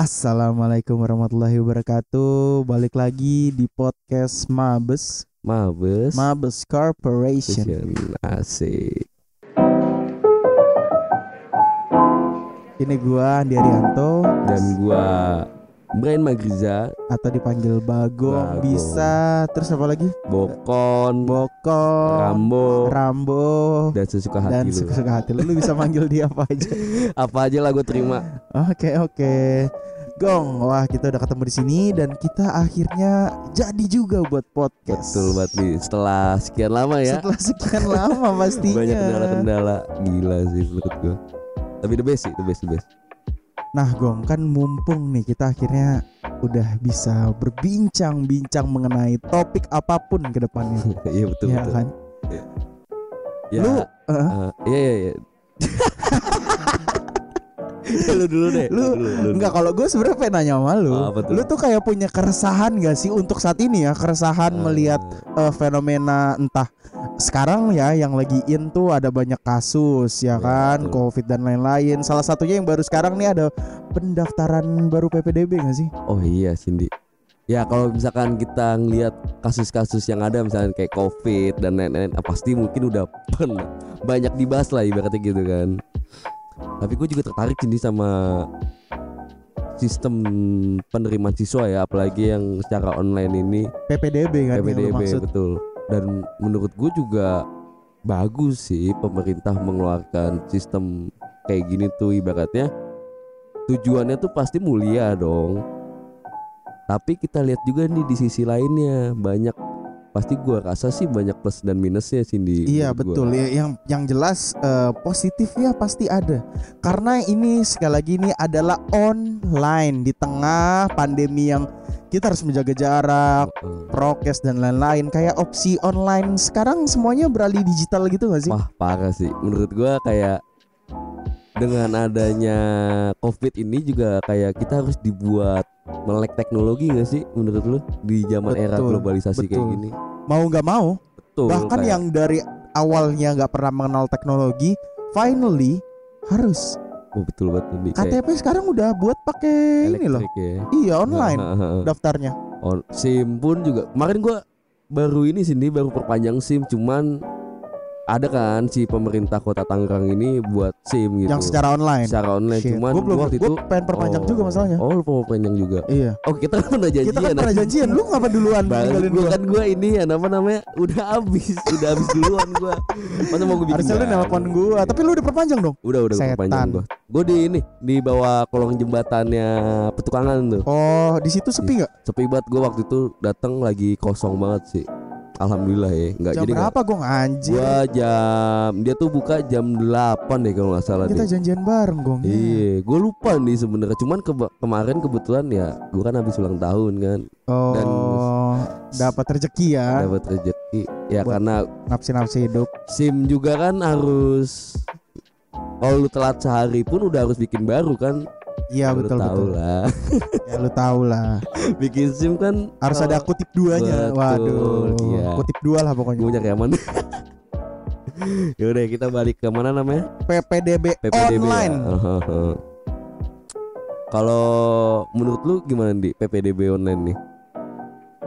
Assalamualaikum warahmatullahi wabarakatuh. Balik lagi di podcast Mabes, Mabes Mabes Corporation. Asik Ini gua Andi Arianto Dan gua Brian Magriza atau dipanggil Bagong, Bagong. bisa. Terus apa lagi? Bokon Bokong, Rambo Rambo, Dan sesuka dan hati lu suka hati lu. Lu bisa manggil dia apa aja. Apa aja lah gue terima Oke oke. Gong, wah kita udah ketemu di sini dan kita akhirnya jadi juga buat podcast. Betul banget nih Setelah sekian lama ya. Setelah sekian lama pastinya. Banyak kendala-kendala. Gila sih menurut gue Tapi the best sih The best the best. Nah Gong kan mumpung nih kita akhirnya udah bisa berbincang-bincang mengenai topik apa pun ke depannya. Iya betul ya betul. kan? Ya. Lu, eh, eh, Iya iya iya Lu dulu deh Lu, lu dulu. Enggak kalau gue sebenarnya pengen nanya sama lu. Oh, lu tuh kayak punya keresahan gak sih untuk saat ini ya keresahan Eh, melihat eh, fenomena entah sekarang ya yang lagi in tuh ada banyak kasus ya Ya, kan betul. covid dan lain-lain. Salah satunya yang baru sekarang nih ada pendaftaran baru PPDB gak sih? Oh iya Cindy Ya kalau misalkan kita ngelihat kasus-kasus yang ada misalnya kayak covid dan lain-lain ah, Pasti mungkin udah pernah banyak dibahas lah ibaratnya gitu kan Tapi gue juga tertarik Cindy sama sistem penerimaan siswa ya Apalagi yang secara online ini. PPDB kan yang PPDB maksud. betul. Dan menurut gue juga bagus sih pemerintah mengeluarkan sistem kayak gini tuh ibaratnya tujuannya tuh pasti mulia dong. Tapi kita lihat juga nih di sisi lainnya banyak pasti gua rasa sih banyak plus dan minusnya sih di Iya gua. betul. Ya yang yang jelas eh, positifnya pasti ada. Karena ini sekali lagi ini adalah online. Di tengah pandemi yang kita harus menjaga jarak, prokes dan lain-lain. Kayak opsi online sekarang semuanya beralih digital gitu gak sih? wah parah sih. Menurut gua kayak dengan adanya covid ini juga kayak kita harus dibuat melek teknologi gak sih menurut lu di zaman era Betul, globalisasi kayak betul. gini? Mau nggak mau betul bahkan kayak- yang dari awalnya nggak pernah mengenal teknologi finally harus. Oh betul banget nih kayak KTP sekarang udah buat pakai ini loh. Ya. Iya online Heeh. daftarnya. On SIM pun juga kemarin gua baru ini sini baru perpanjang SIM cuman ada kan si pemerintah kota Tangerang ini buat SIM gitu. Yang secara online? Secara online Shit, cuman gua belum waktu gua itu pengen perpanjang oh, juga masalahnya. Oh lu mau perpanjang juga? Iya. Oh kita kan pernah janjian. Kita kan pernah janjian. Lu ngapa duluan tinggalin gua gua? kan gua ini ya apa namanya udah habis udah habis duluan gua. Masa mau gua bikin harusnya lu nelpon gua. Tapi lu udah perpanjang dong? Udah udah Setan. perpanjang gua. Gua di ini di bawah kolong jembatannya petukangan tuh. Oh di situ sepi nggak? Sepi banget. Gua waktu itu datang lagi kosong banget sih alhamdulillah ya nggak jam jadi berapa gua anjir Gua jam dia tuh buka jam 8 deh kalau nggak salah kita deh. janjian bareng gong Iya, gue lupa nih sebenarnya. Cuman keba- kemarin kebetulan ya, gue kan habis ulang tahun kan, oh Dan- dapat rezeki ya dapat rezeki. Ya Buat- karena nafsi-nafsi hidup SIM juga kan harus kalau lu telat sehari pun udah harus bikin baru kan. Iya betul tahu betul lah. ya lu tahu lah bikin SIM kan harus ada kutip duanya Betul, waduh iya. kutip dua lah pokoknya gue nyari yang mana. Yaudah kita balik ke mana namanya? PPDB, PPDB online ya. Kalau menurut lu gimana di PPDB online nih?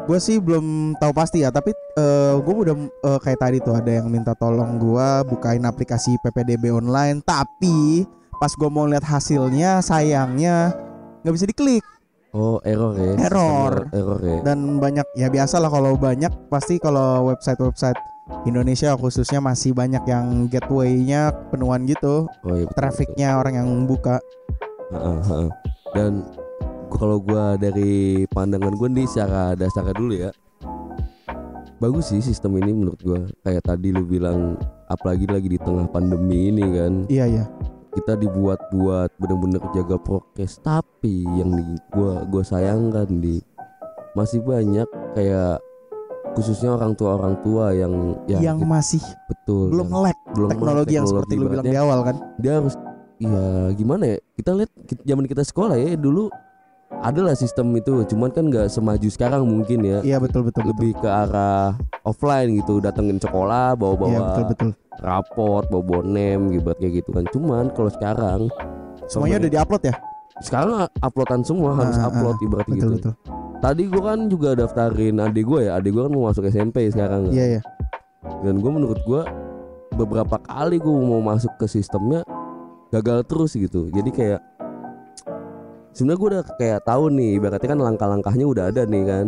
gue sih belum tahu pasti ya tapi gue udah eh, kayak tadi tuh ada yang minta tolong gue bukain aplikasi PPDB online tapi pas gue mau lihat hasilnya sayangnya nggak bisa diklik Oh error ya? Error. Error ya? dan banyak ya biasa lah kalau banyak pasti kalau website-website Indonesia khususnya masih banyak yang gateway-nya penuhan gitu Oh iya trafficnya orang yang buka heeh. Dan kalau gua dari pandangan gue nih secara dasar dulu ya bagus sih sistem ini menurut gua kayak tadi lu bilang apalagi lagi di tengah pandemi ini kan iya iya kita dibuat buat bener-bener jaga prokes. Tapi yang di gua gua sayangkan di masih banyak kayak khususnya orang tua orang tua yang ya yang gitu, masih betul. belum yang melek belum melek teknologi yang seperti lu bilang di awal kan? dia harus ya gimana ya kita lihat zaman kita sekolah ya dulu adalah sistem itu. Cuman kan nggak semaju sekarang mungkin ya. Iya betul betul betul. Lebih ke arah offline gitu datengin sekolah bawa bawa iya betul betul nem gitu kayak gitu kan. Cuman kalau sekarang semuanya udah diupload ya? Sekarang uploadan semua harus Ah, ah, upload ibarat betul gitu. betul. Tadi gue kan juga daftarin adik gue ya adik gue kan mau masuk SMP sekarang kan. iya iya. Dan gue menurut gue beberapa kali gue mau masuk ke sistemnya gagal terus gitu. Jadi kayak sebenarnya gue udah kayak tahu nih ibaratnya kan langkah-langkahnya udah ada nih kan.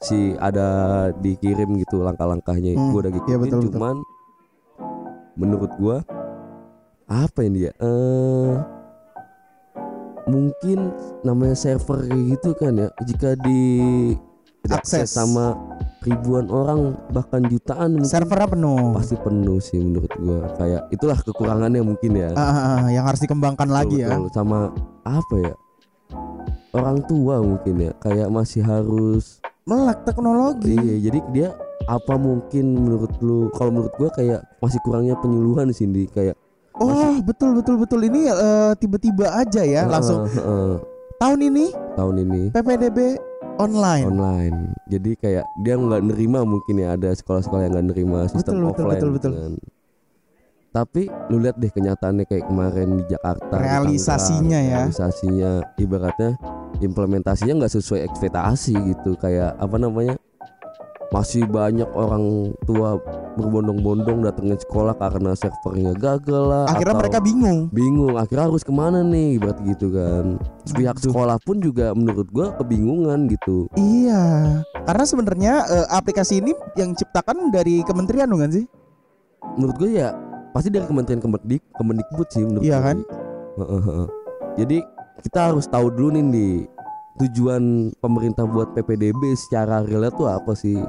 Si ada dikirim gitu langkah-langkahnya Hmm, gue udah ngikutin. iya, betul, betul. Menurut gue apa ini ya? Eh mungkin namanya server gitu kan ya. Jika di diakses Akses. sama ribuan orang bahkan jutaan mungkin. Servernya penuh. Pasti penuh sih menurut gua. Kayak itulah kekurangannya mungkin ya. Ah, ah, ah, yang harus dikembangkan lagi ya. Betul, sama apa ya? Orang tua mungkin ya. Kayak masih harus melek teknologi. Iya jadi dia apa mungkin menurut lu kalau menurut gua kayak masih kurangnya penyuluhan sih di kayak oh betul betul betul. Ini eh, tiba-tiba aja ya langsung. Heeh, heeh, tahun ini tahun ini. PPDB online. Online. Jadi kayak dia nggak nerima mungkin ya ada sekolah-sekolah yang nggak nerima sistem Betul, betul, offline betul, betul. kan. tapi lu lihat deh kenyataannya kayak kemarin di Jakarta di Realisasinya Tangerang, ya. realisasinya. Ibaratnya implementasinya nggak sesuai ekspektasi gitu. Kayak apa namanya masih banyak orang tua berbondong-bondong datengin sekolah karena servernya gagal lah akhirnya atau mereka bingung. Bingung akhirnya harus ke mana nih berarti gitu kan. Pihak sekolah pun juga menurut gua kebingungan gitu. Iya karena sebenarnya eh, aplikasi ini yang ciptakan dari kementerian bukan sih? Menurut gue ya pasti dari Kementerian Kemendik Kemendikbud sih menurut Iya gue kan? Jadi kita harus tahu dulu nih di tujuan pemerintah buat PPDB secara real tuh apa sih?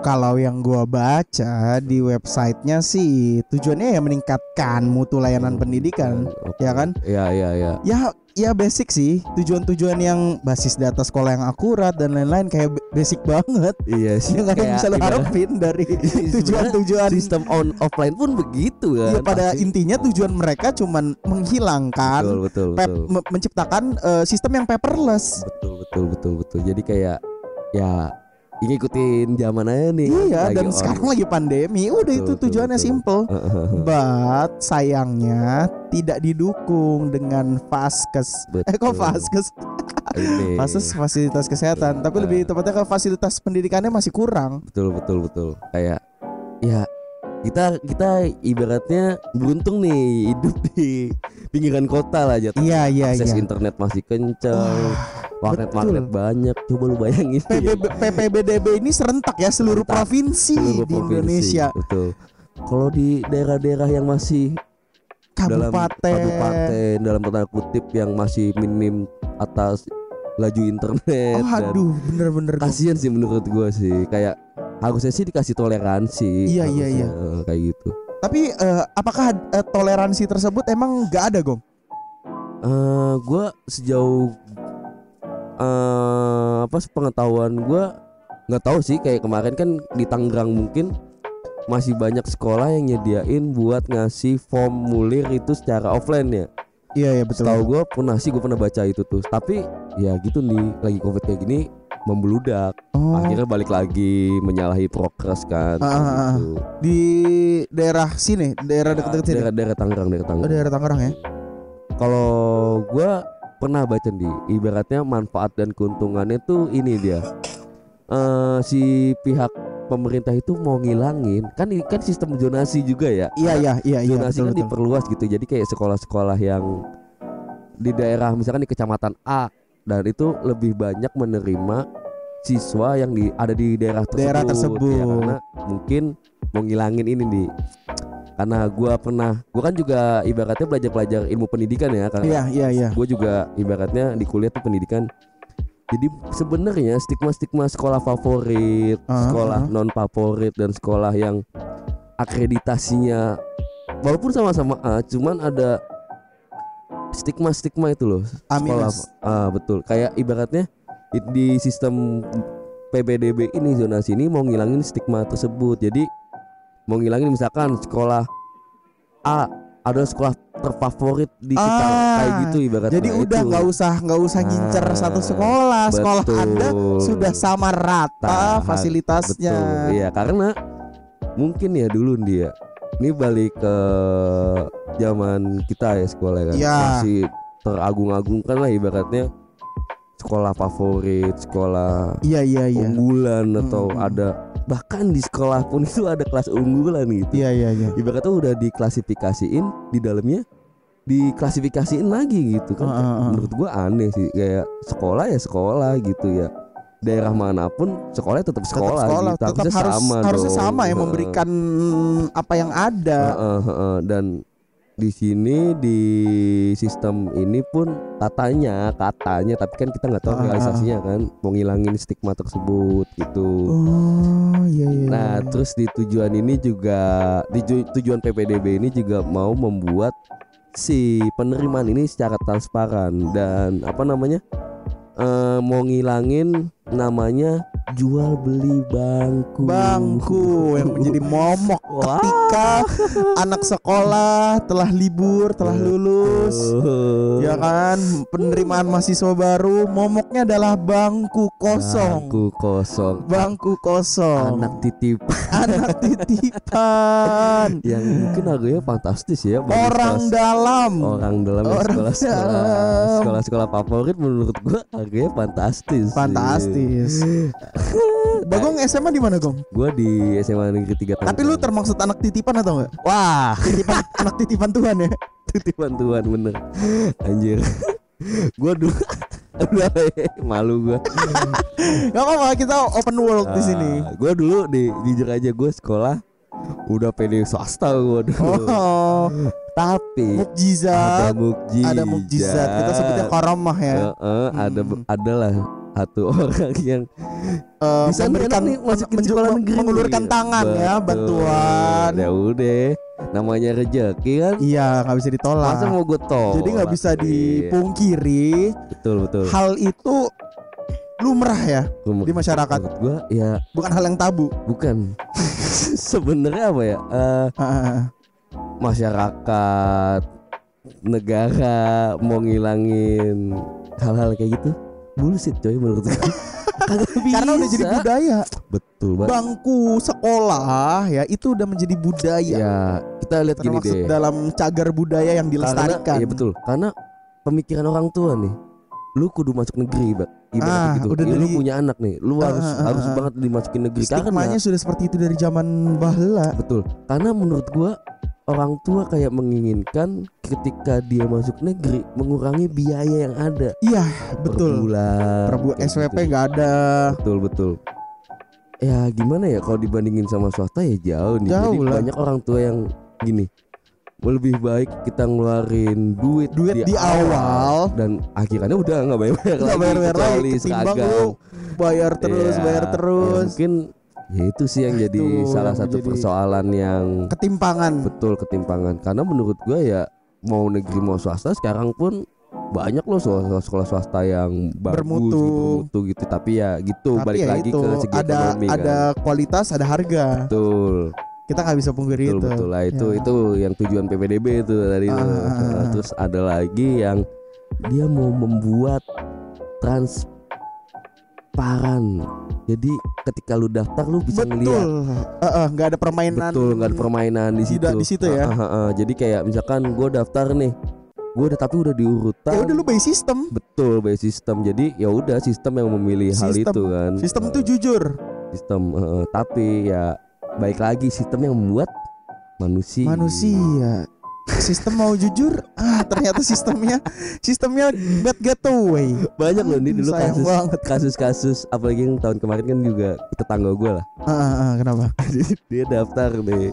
Kalau yang gua baca di websitenya sih tujuannya ya meningkatkan mutu layanan pendidikan Oke. ya kan Iya iya iya. ya ya basic sih tujuan-tujuan yang basis data sekolah yang akurat dan lain-lain kayak basic banget Iya sih. yang kayak bisa lo harapin dari Sebenarnya tujuan-tujuan sistem on offline pun begitu kan. ya pada pasti. intinya tujuan mereka cuman menghilangkan betul betul betul. me- menciptakan eh, sistem yang paperless betul betul betul betul. Jadi kayak ya ngikutin zaman aja nih. iya Lagi dan on- sekarang lagi pandemi. Udah Betul, itu tujuannya betul. simple. But sayangnya tidak didukung dengan faskes eh kok faskes Ini. faskes fasilitas kesehatan. Tapi lebih tepatnya ke fasilitas pendidikannya masih kurang. Betul betul betul. Kayak ya kita kita ibaratnya beruntung nih hidup di pinggiran kota lah jatuh iya iya akses iya. internet masih kencang warnet warnet banyak. Coba lu bayangin. PBB, PPBDB ini serentak ya seluruh Serentak. provinsi Seluruh di provinsi. Indonesia. betul. Kalau di daerah-daerah yang masih dalam kabupaten, kabupaten dalam tanda kutip yang masih minim atas laju internet oh aduh bener-bener. kasihan sih menurut gua sih. Kayak harusnya sih dikasih toleransi. Iya, iya, harusnya, eh, kayak gitu. Tapi eh, apakah eh, toleransi tersebut emang nggak ada gong? Eh gue sejauh eh apa pengetahuan gue nggak tahu sih. Kayak kemarin kan di Tangerang mungkin masih banyak sekolah yang nyediain buat ngasih formulir itu secara offline ya. iya iya betul. Tahu gue pernah sih gue pernah baca itu tuh. Tapi ya gitu nih lagi covid kayak gini membeludak. oh, Akhirnya balik lagi menyalahi prokes kan. Ah, ah, ah. gitu. di daerah sini daerah dekat-dekat sini Daerah-daerah Tangerang, daerah oh, Tangerang. daerah Tangerang ya Kalau gue pernah baca nih, ibaratnya manfaat dan keuntungannya tuh ini dia. eh si pihak pemerintah itu mau ngilangin kan ini kan sistem zonasi juga ya. iya iya iya iya zonasi betul, kan betul. diperluas gitu. Jadi kayak sekolah-sekolah yang di daerah misalkan di kecamatan A dan itu lebih banyak menerima siswa yang di ada di daerah tersebut. Daerah Ya, tersebut. karena mungkin mau ngilangin ini nih. Karena gua pernah, gua kan juga ibaratnya belajar-belajar ilmu pendidikan ya karena iya iya iya gue juga ibaratnya di kuliah tuh pendidikan jadi sebenarnya stigma-stigma sekolah favorit, Ah, sekolah ah. non favorit dan sekolah yang akreditasinya walaupun sama-sama A, cuman ada stigma-stigma itu loh. Sekolah ah betul. Kayak ibaratnya di, sistem PBDB ini zonasi ini mau ngilangin stigma tersebut. Jadi mau ngilangin misalkan sekolah A ada sekolah terfavorit di kita Ah, kayak gitu ibaratnya. Jadi udah itu. nggak usah nggak usah ngincer Ah, satu sekolah, sekolah betul. anda sudah sama rata Tahan, fasilitasnya. Betul. Iya, karena mungkin ya dulu dia. Ini balik ke zaman kita ya sekolah kan. Iya. Masih teragung-agungkan lah ibaratnya sekolah favorit, sekolah Iya iya iya. unggulan atau Mm-mm. ada bahkan di sekolah pun itu ada kelas unggulan gitu. Iya iya iya. Ibaratnya udah diklasifikasiin di dalamnya diklasifikasiin lagi gitu kan. Ah, ah, ah. Menurut gua aneh sih kayak sekolah ya sekolah gitu ya. Daerah mana pun sekolah tetap Tetap sekolah, sekolah, gitu. tetap Harusnya harus sama harusnya dong. sama ya Heeh. memberikan apa yang ada. Heeh, heeh. dan di sini di sistem ini pun katanya katanya tapi kan kita nggak tahu Ah, ah, ah. realisasinya kan mau ngilangin stigma tersebut gitu. Oh iya iya. Nah, iya. terus di tujuan ini juga di ju- tujuan PPDB ini juga mau membuat si penerimaan ini secara transparan dan apa namanya? eh, mau ngilangin namanya jual beli bangku. bangku yang menjadi momok ketika anak sekolah telah libur, telah lulus. Oh. Ya kan, penerimaan mahasiswa baru, momoknya adalah bangku kosong. Bangku kosong. Bangku kosong. Anak titip anak titipan. yang mungkin harganya fantastis ya Orang kelas- dalam. orang dalam Orang sekolah-sekolah dalam. sekolah-sekolah favorit menurut gua harganya fantastis. Fantastis. Bagong SMA di mana, Gong? Gua di SMA Negeri 3 Tapi lu termaksud anak titipan atau enggak? wah Titipan anak titipan Tuhan ya. titipan Tuhan bener anjir. gua dulu Udah, malu gua. Gak apa-apa, kita open world di sini. Ah, gua dulu di jujur aja gua sekolah udah pede swasta gua dulu. Oh, Tapi ada mukjizat. mukjizat. Ada mukjizat. Kita sebutnya karamah ya. Heeh, ada Hmm. adalah satu orang yang Eh, Bisa memberikan nih masukin menju- sekolah negeri mengulurkan tangan ya, Betul. bantuan. Ya udah, namanya rezeki kan. Iya, nggak bisa ditolak. Masa mau gue tolak? Jadi nggak bisa Iya, dipungkiri Betul betul. hal itu lumrah ya Menurut- di masyarakat, menurut gua ya bukan hal yang tabu. bukan. Sebenarnya apa ya? Ah, masyarakat negara mau ngilangin hal-hal kayak gitu bullshit coy menurut gue Kagak bisa. Karena udah jadi budaya. betul banget Bangku sekolah ya itu udah menjadi budaya. ya kita lihat gini deh dalam cagar budaya yang dilestarikan. Karena, iya betul. Karena pemikiran orang tua nih, lu kudu masuk negeri, Bak. Ibaratnya Ah, gitu. udah Ya, lu dari- punya anak nih, lu Ah, harus ah, ah, harus ah. banget dimasukin negeri Stigmanya karena sudah seperti itu dari zaman bahla. betul. Karena menurut gua orang tua kayak menginginkan ketika dia masuk negeri mengurangi biaya yang ada Iya, per betul. bulan. Prabu kayak SWP gitu. nggak ada. Betul betul. Ya gimana ya kalau dibandingin sama swasta ya jauh nih. Jauh Jadi lah. banyak orang tua yang gini. Lebih baik kita ngeluarin duit Duit di awal. dan akhirnya udah nggak bayar bayar lagi lagi ketimbang seragam. lu bayar terus, Iya, bayar ya terus. mungkin ya itu sih yang jadi Itu salah yang satu menjadi- persoalan yang Ketimpangan. betul ketimpangan karena menurut gue ya mau negeri mau swasta sekarang pun banyak loh sekolah sekolah swasta yang bagus Bermutu. gitu, bermutu gitu tapi ya gitu Tapi balik ya lagi itu ke segi ada ekonomi ada kan kualitas, ada harga. betul Kita nggak bisa pungkiri betul itu. betul lah itu Ya. itu yang tujuan PPDB itu tadi Ah, Nah, ah. terus ada lagi yang dia mau membuat transparan jadi ketika lu daftar lu bisa Betul. ngeliat Eh, eh, nggak ada permainan. betul nggak ada permainan di situ di situ ya. Ah, ah, ah. jadi kayak misalkan gue daftar nih gue udah tapi udah diurutan Ya udah lu by sistem. betul by sistem jadi ya udah sistem yang memilih hal Sistem. itu kan Sistem Eh, itu jujur. sistem eh. tapi ya baik lagi sistem yang membuat manusia Manusia. Sistem mau jujur, ah ternyata sistemnya sistemnya bad getaway. banyak loh ini dulu Sayang kasus banget. kasus-kasus apalagi yang tahun kemarin kan juga tetangga gue lah Ah, ah, ah, kenapa? dia daftar deh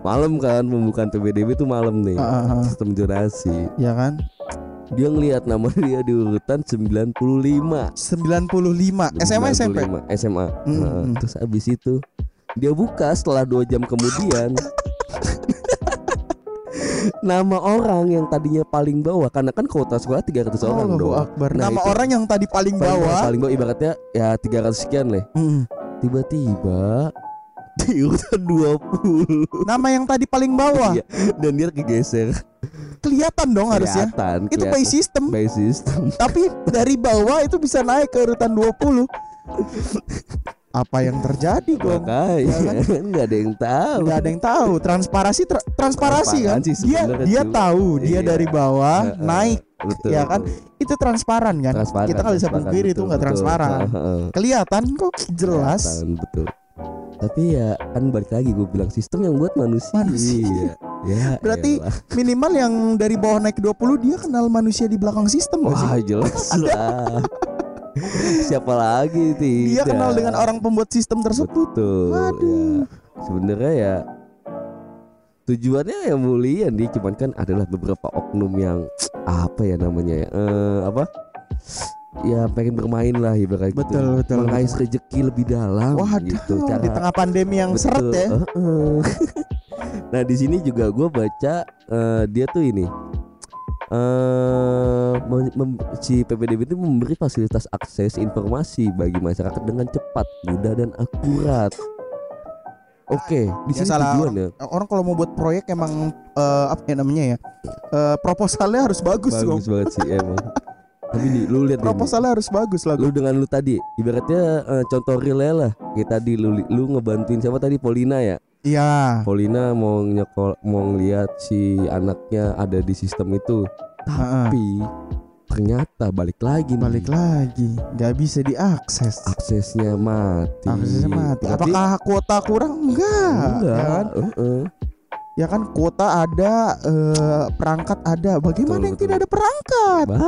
malam kan pembukaan PBDB itu malam nih Ah, ah, ah. sistem zonasi Ya kan? dia ngelihat nama dia di urutan 95 95 SMA SMP 95, SMA Hmm, Nah, hmm. terus abis itu dia buka setelah dua jam kemudian nama orang yang tadinya paling bawah karena kan kuota sekolah 300 orang Allahu dong Akbar. Nah, Nama itu. orang yang tadi paling paling bawah, paling bawah ibaratnya ya 300 sekian lah Mm. tiba-tiba di urutan 20 Nama yang tadi paling bawah. Iya, dan dia kegeser Kelihatan dong harusnya. Kelihatan, Itu by kelihatan. system. by system Tapi dari bawah itu bisa naik ke urutan 20. Apa yang terjadi, Gong? makanya kan nggak ada yang tahu Gak ada yang tahu. Transparasi tra- transparasi kan. Dia dia tahu dia Iya. dari bawah Heeh. naik betul. ya kan? betul. Itu transparan kan? Transparan, Kita nggak bisa pungkiri itu nggak transparan. Kelihatan kok jelas. Kelihatan, betul. Tapi ya kan balik lagi gue bilang sistem yang buat manusia. Manusia. ya. Berarti elah. Minimal yang dari bawah naik 20 dia kenal manusia di belakang sistem nggak sih? wah jelas lah. Siapa lagi tidak? Dia kenal dengan orang pembuat sistem tersebut. Betul. Waduh. Ya. Sebenarnya ya tujuannya yang mulia nih, cuman kan adalah beberapa oknum yang apa ya namanya ya? Eh, apa? Ya pengen bermain lah ibarat gitu. Betul, betul, Mengais rezeki lebih dalam Waduh, gitu. di tengah pandemi yang seret ya. Heeh. nah di sini juga gue baca eh, dia tuh ini mem- mem- si PPDB itu memberi fasilitas akses informasi bagi masyarakat dengan cepat, mudah dan akurat. Oke, di Ya, sini salah tujuannya Orang kalau mau buat proyek emang eh, apa ya namanya ya? Eh, proposalnya harus bagus, dong. bagus banget sih emang. Tapi nih lu lihat Proposalnya harus bagus lah. lu dengan lu tadi ibaratnya eh, contoh real lah kayak tadi lu lu ngebantuin siapa tadi Polina ya Iya. Polina mau nyekol mau ngeliat si anaknya ada di sistem itu tapi ternyata balik lagi nih, Balik lagi, nggak bisa diakses. aksesnya mati Aksesnya mati. Berarti- Apakah kuota kurang? Enggak. enggak Ya kan? Heeh. Ya kan kuota ada, eh, perangkat ada. Bagaimana Betul, yang betul. tidak ada perangkat?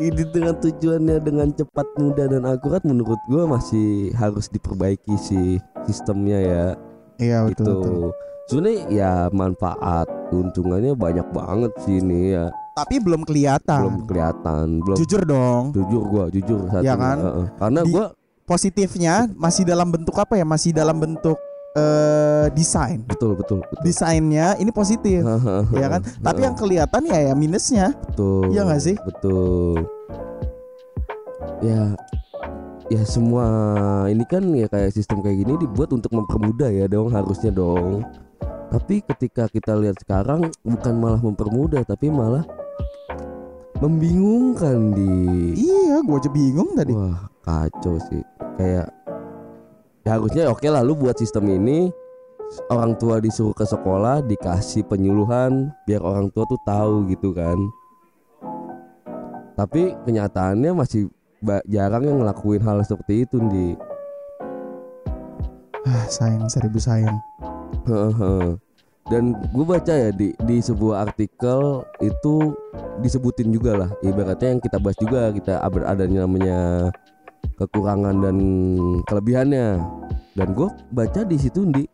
Ini dengan tujuannya dengan cepat mudah dan akurat menurut gua masih harus diperbaiki sih sistemnya ya Iya itu sebenarnya ya manfaat keuntungannya banyak banget sih ini ya Tapi belum kelihatan. belum kelihatan belum Jujur dong. jujur gua jujur saat Ya ini, kan? heeh. karena gua Positifnya masih dalam bentuk apa ya? Masih dalam bentuk eh desain. betul betul betul Desainnya ini positif. ya kan? Tapi yang kelihatan ya ya minusnya. betul Iya nggak sih? betul ya ya semua ini kan ya kayak sistem kayak gini dibuat untuk mempermudah ya dong harusnya dong tapi ketika kita lihat sekarang bukan malah mempermudah tapi malah membingungkan di Iya, gua aja bingung tadi. wah kacau sih kayak ya harusnya oke lah lu buat sistem ini orang tua disuruh ke sekolah dikasih penyuluhan biar orang tua tuh tahu gitu kan. Tapi kenyataannya masih jarang yang ngelakuin hal seperti itu di Ah, sayang seribu sayang. dan gue baca ya di di sebuah artikel itu disebutin juga lah. Ibaratnya yang kita bahas juga kita ada adanya namanya kekurangan dan kelebihannya dan gue baca di situ di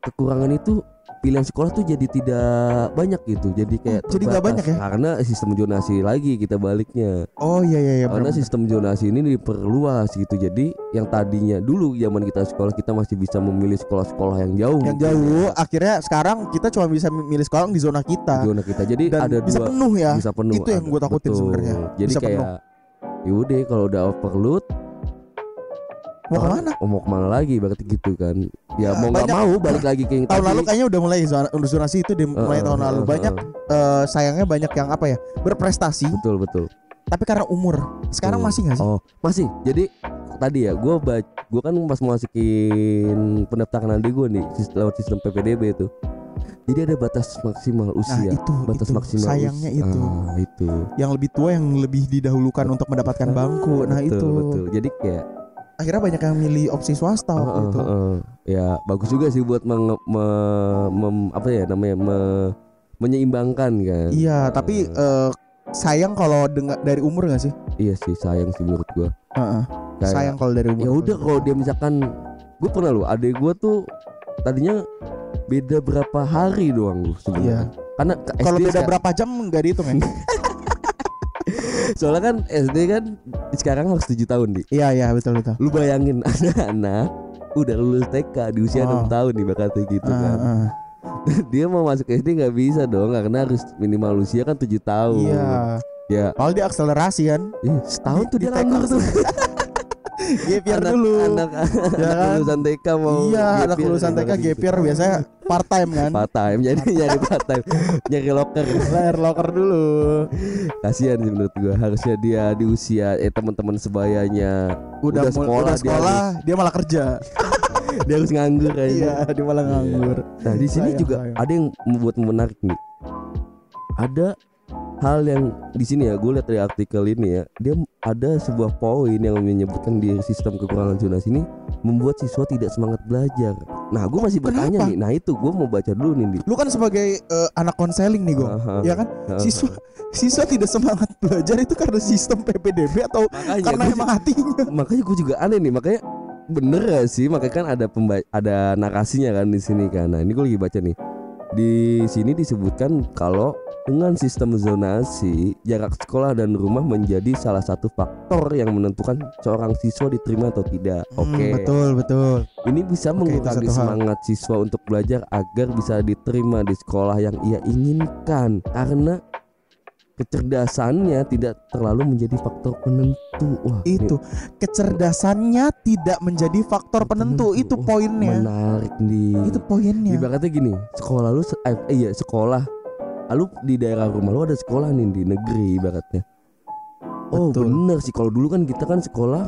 kekurangan itu pilihan sekolah tuh jadi tidak banyak gitu jadi kayak Jadi nggak terbatas. banyak ya? karena sistem zonasi lagi kita baliknya Oh iya iya iya. karena benar. sistem zonasi ini diperluas gitu jadi yang tadinya dulu zaman kita sekolah kita masih bisa memilih sekolah-sekolah yang jauh yang jauh akhirnya sekarang kita cuma bisa milih sekolah di zona kita zona kita jadi dan ada bisa dua penuh ya. bisa penuh Itu yang gua takutin sebenarnya. jadi Bisa kayak yaudah kalau udah overload Mau orang- ke mana? oh, mau ke mana lagi? Berarti gitu kan. Ya, Ya, mau nggak mau balik lagi ke yang Tahun tadi. lalu kayaknya udah mulai zona zonasi itu di mulai Heeh, tahun lalu. banyak heeh. eh, sayangnya banyak yang apa ya berprestasi. Betul betul. Tapi karena umur. Sekarang masih nggak sih? oh masih. Jadi tadi ya gue gue kan pas mau masukin pendaftaran adik gue nih lewat sistem PPDB itu jadi ada batas maksimal Nah usia itu batas itu maksimal sayangnya usia. itu Ah, itu yang lebih tua yang lebih didahulukan untuk mendapatkan bangku. Nah betul, itu betul jadi kayak akhirnya banyak yang milih opsi swasta waktu Heeh, itu. heeh. ya bagus juga sih buat menge- me- mem- apa ya namanya me- menyeimbangkan kan Iya tapi eh, sayang kalau dengar dari umur nggak sih? iya sih sayang sih menurut gua Heeh. Kayak, sayang kalau dari umur. ya udah kalau dia misalkan gue pernah lu adek gua tuh tadinya beda berapa hari doang lu Iya. sebenarnya karena Kalau beda sekarang- berapa jam nggak dihitung ya? soalnya kan SD kan sekarang harus 7 tahun di Iya iya betul betul. lu bayangin anak-anak udah lulus TK di usia Oh. 6 tahun nih bakal gitu Ah, kan ah. dia mau masuk SD nggak bisa dong karena harus minimal usia kan 7 tahun Iya. ya Kalau dia akselerasi kan. Ih, setahun tuh Di- dia di nganggur tuh Anak, dulu. anak, Ya kan? lulusan TK mau iya, anak lulusan TK gitu. year biasanya part time kan. part time jadi nyari part time nyari locker Lahir locker dulu. kasihan sih menurut gua harusnya dia di usia eh teman-teman sebayanya Udah, sekolah, udah dia sekolah, dia, malah kerja. dia harus nganggur kayaknya iya, dia malah nganggur. nah di sini juga ada yang membuat menarik nih ada hal yang di sini ya gue lihat dari artikel ini ya dia ada sebuah poin yang menyebutkan di sistem kekurangan zonasi ini membuat siswa tidak semangat belajar nah gue masih bertanya Kenapa? nih nah itu gue mau baca dulu nih. Lu kan sebagai eh, anak konseling nih. Aha. Ya kan? Aha. Siswa siswa tidak semangat belajar itu karena sistem PPDB atau makanya karena emang hatinya? makanya gue juga aneh nih makanya bener gak sih makanya kan ada pemba- ada narasinya kan di sini kan nah ini gue lagi baca nih di sini disebutkan kalau dengan sistem zonasi jarak sekolah dan rumah menjadi salah satu faktor yang menentukan seorang siswa diterima atau tidak oke Hmm, betul, betul. ini bisa mengurangi hal. semangat siswa untuk belajar agar bisa diterima di sekolah yang ia inginkan karena kecerdasannya tidak terlalu menjadi faktor penentu wah ini Itu kecerdasannya tidak menjadi faktor penentu. Penentu. Itu poinnya. menarik nih Itu poinnya. ibaratnya gini sekolah lu eh, iya sekolah lu di daerah rumah lu ada sekolah nih di negeri ibaratnya oh Betul. bener sih kalau dulu kan kita kan sekolah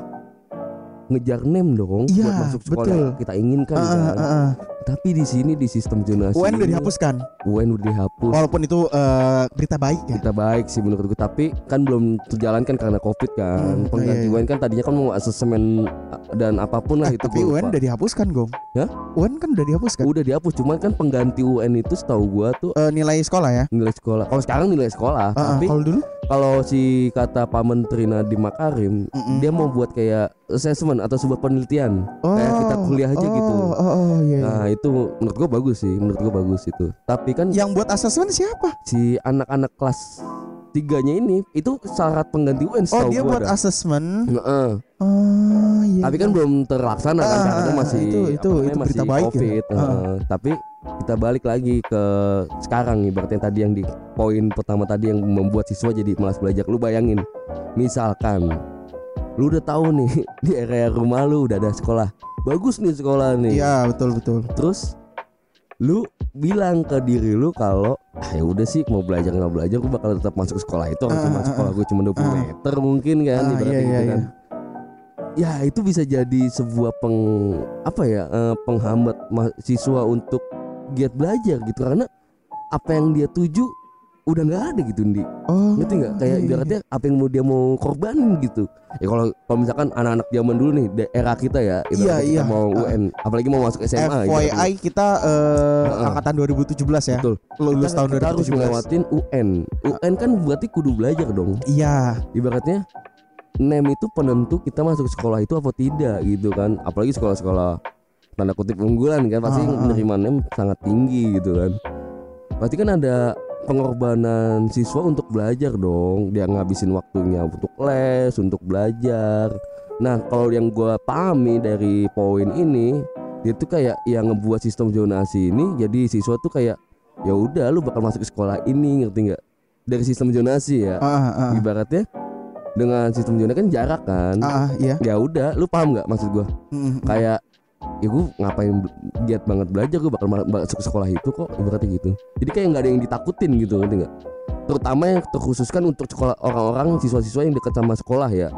ngejar nem dong Iya, buat masuk sekolah betul. yang kita inginkan Ah, kan ah, ah, ah. tapi di sini di sistem zonasi UN udah ini, dihapuskan. UN udah dihapus Walaupun itu eh, berita baik ya. kita baik sih menurut gue tapi kan belum terjalankan karena covid kan Hmm, pengganti iya, iya. UN kan tadinya kan mau asemen dan apa pun lah Eh, itu tapi gua UN udah dihapuskan, Gong. Hah? UN kan udah dihapuskan. udah dihapus cuman kan pengganti UN itu setahu gua tuh Eh, nilai sekolah ya. nilai sekolah kalau sekarang nilai sekolah Ah, ah, tapi kalau dulu kalau si kata Pak Menteri Nadiem Makarim Mm-mm. dia mau buat kayak assessment atau sebuah penelitian kayak kita kuliah aja oh, gitu. Oh, oh, iya, iya. nah itu menurut gua bagus sih menurut gua bagus itu tapi kan Yang buat asesmen siapa? si anak-anak kelas tiganya ini itu syarat pengganti UN Oh, dia buat dah. asesmen. Heeh. Oh, iya. tapi kan iya. belum terlaksana kan Ah, karena ah, masih itu- itu- itu masih berita baik ya. covid Ah. Heeh. tapi kita balik lagi ke sekarang ibaratnya tadi yang di poin pertama tadi yang membuat siswa jadi malas belajar lu bayangin misalkan lu udah tahu nih di area rumah lu udah ada sekolah bagus nih sekolah nih Iya, betul betul. terus lu bilang ke diri lu kalau ah ya udah sih mau belajar nggak belajar gue bakal tetap masuk sekolah itu Ah, cuma ah, sekolah gue cuma 20 ah. meter mungkin kan Ah, iya, gitu iya, kan ya itu bisa jadi sebuah peng apa ya eh, penghambat mahasiswa untuk giat belajar gitu karena apa yang dia tuju udah nggak ada gitu di Oh. ngerti nggak kayak iya, iya, ibaratnya apa yang mau dia mau korbanin gitu ya kalau kalau misalkan anak-anak zaman dulu nih era kita ya Iya, kita iya. mau Ah. UN apalagi mau masuk SMA ibaratnya. FYI kita eh, Ah, ah. angkatan 2017 ya. betul Lulus kita, tahun kita harus 2017. ngelewatin UN UN kan berarti kudu belajar dong Iya. ibaratnya nem itu penentu kita masuk sekolah itu apa tidak gitu kan apalagi sekolah-sekolah tanda kutip unggulan kan pasti ah. menerima nem sangat tinggi gitu kan pasti kan ada pengorbanan siswa untuk belajar dong dia ngabisin waktunya untuk les untuk belajar nah kalau yang gua pahami dari poin ini dia tuh kayak yang ngebuat sistem zonasi ini jadi siswa tuh kayak ya udah lu bakal masuk ke sekolah ini ngerti nggak dari sistem zonasi ya ah, ah. ibaratnya dengan sistem zonasi kan jarak kan Ah, ah, iya. ya udah lu paham nggak maksud gua Mm, mm. kayak ya gue ngapain giat banget belajar gue bakal ma- masuk sekolah itu kok ibaratnya gitu jadi kayak nggak ada yang ditakutin gitu ngerti nggak terutama yang terkhususkan untuk sekolah orang-orang siswa-siswa yang dekat sama sekolah ya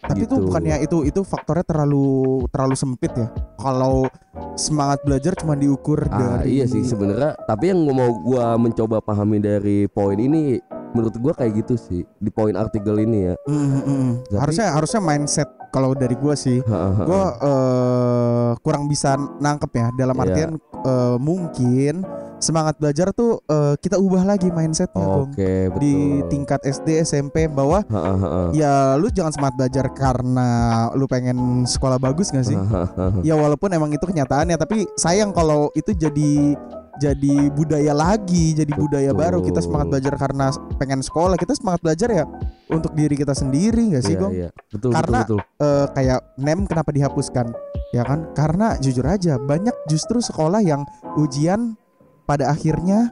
Tapi itu gitu. bukannya itu itu faktornya terlalu terlalu sempit ya. Kalau semangat belajar cuma diukur ah dari iya sih sebenarnya tapi yang gua mau gua mencoba pahami dari poin ini menurut gua kayak gitu sih di poin artikel ini ya Mm, mm, mm. Tapi- harusnya harusnya mindset kalau dari gua sih gue eh, kurang bisa nangkep ya. Dalam Iya. artian eh, mungkin semangat belajar tuh eh, kita ubah lagi mindsetnya Gong. oke betul. di tingkat SD SMP bahwa Ha, ha, ha, ya lu jangan semangat belajar karena lu pengen sekolah bagus gak sih? Ya walaupun emang itu kenyataannya tapi sayang kalau itu jadi jadi budaya lagi jadi budaya Betul. baru. Kita semangat belajar karena pengen sekolah. Kita semangat belajar ya untuk diri kita sendiri gak sih Iya, Gong? iya. betul Karena- betul betul. eh, kayak nem kenapa dihapuskan? Ya kan? Karena jujur aja banyak justru sekolah yang ujian pada akhirnya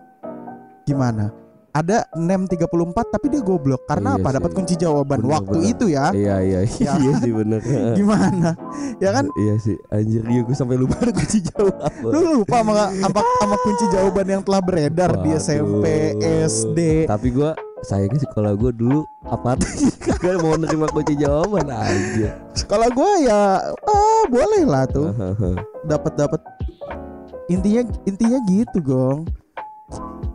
gimana ada nem 34 tapi dia goblok. Karena Iya apa? Dapat kunci jawaban Bener, waktu bener. itu ya. Iya iya Ya. iya sih bener. Gimana? Ya kan? Iya sih, anjir iya gue sampai lupa kunci jawaban. lu lupa sama, sama, sama kunci jawaban yang telah beredar di Waduh. SMP SD Tapi gue sayangnya sekolah gue dulu apa kagak mau nerima kunci jawaban aja. sekolah gua ya ah boleh lah tuh. Dapat dapat intinya intinya gitu gong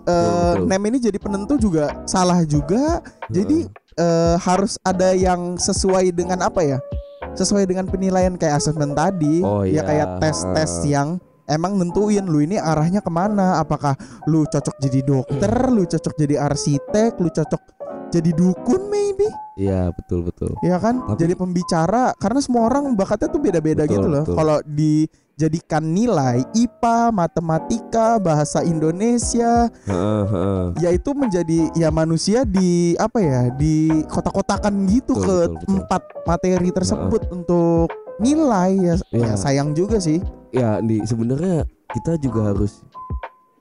eh, betul. nem ini jadi penentu juga salah juga. Jadi eh, harus ada yang sesuai dengan apa ya? Sesuai dengan penilaian kayak asesmen tadi. Oh, ya iya. kayak tes-tes yang emang nentuin lu ini arahnya ke mana. Apakah lu cocok jadi dokter, lu cocok jadi arsitek, lu cocok jadi dukun maybe, Iya betul betul. ya kan? Tapi- jadi pembicara karena semua orang bakatnya tuh beda-beda gitu loh. Kalau dijadikan nilai IPA, matematika, bahasa Indonesia, Heeh, heeh. yaitu menjadi ya manusia di apa ya di kotak-kotakan gitu Betul, ke betul, betul. empat materi tersebut untuk nilai ya, Iya. ya sayang juga sih Ya di sebenarnya kita juga harus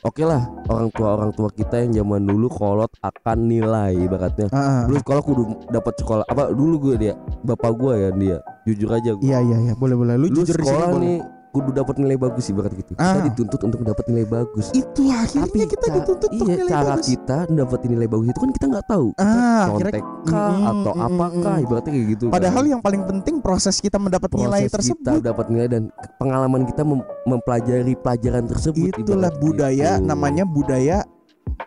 Oke lah orang tua orang tua kita yang zaman dulu kolot akan nilai ibaratnya. Ah. Dulu sekolah kudu dapat sekolah apa dulu gue dia bapak gue ya dia jujur aja gue. iya iya iya boleh boleh lu, Lu jujur di sini sekolah boleh. Kudu dapat nilai bagus ibarat gitu. Ah. Kita dituntut untuk dapat nilai bagus. itu akhirnya kita ca- dituntut untuk iya, nilai cara bagus kita dapetin nilai bagus itu kan kita nggak tahu. ah Contek kah Mm, atau mm, apakah mm. ibaratnya kayak gitu. padahal kan. yang paling penting proses kita mendapat nilai Proses tersebut kita dapat nilai dan pengalaman kita mem- mempelajari pelajaran tersebut itulah ibarat budaya gitu. namanya budaya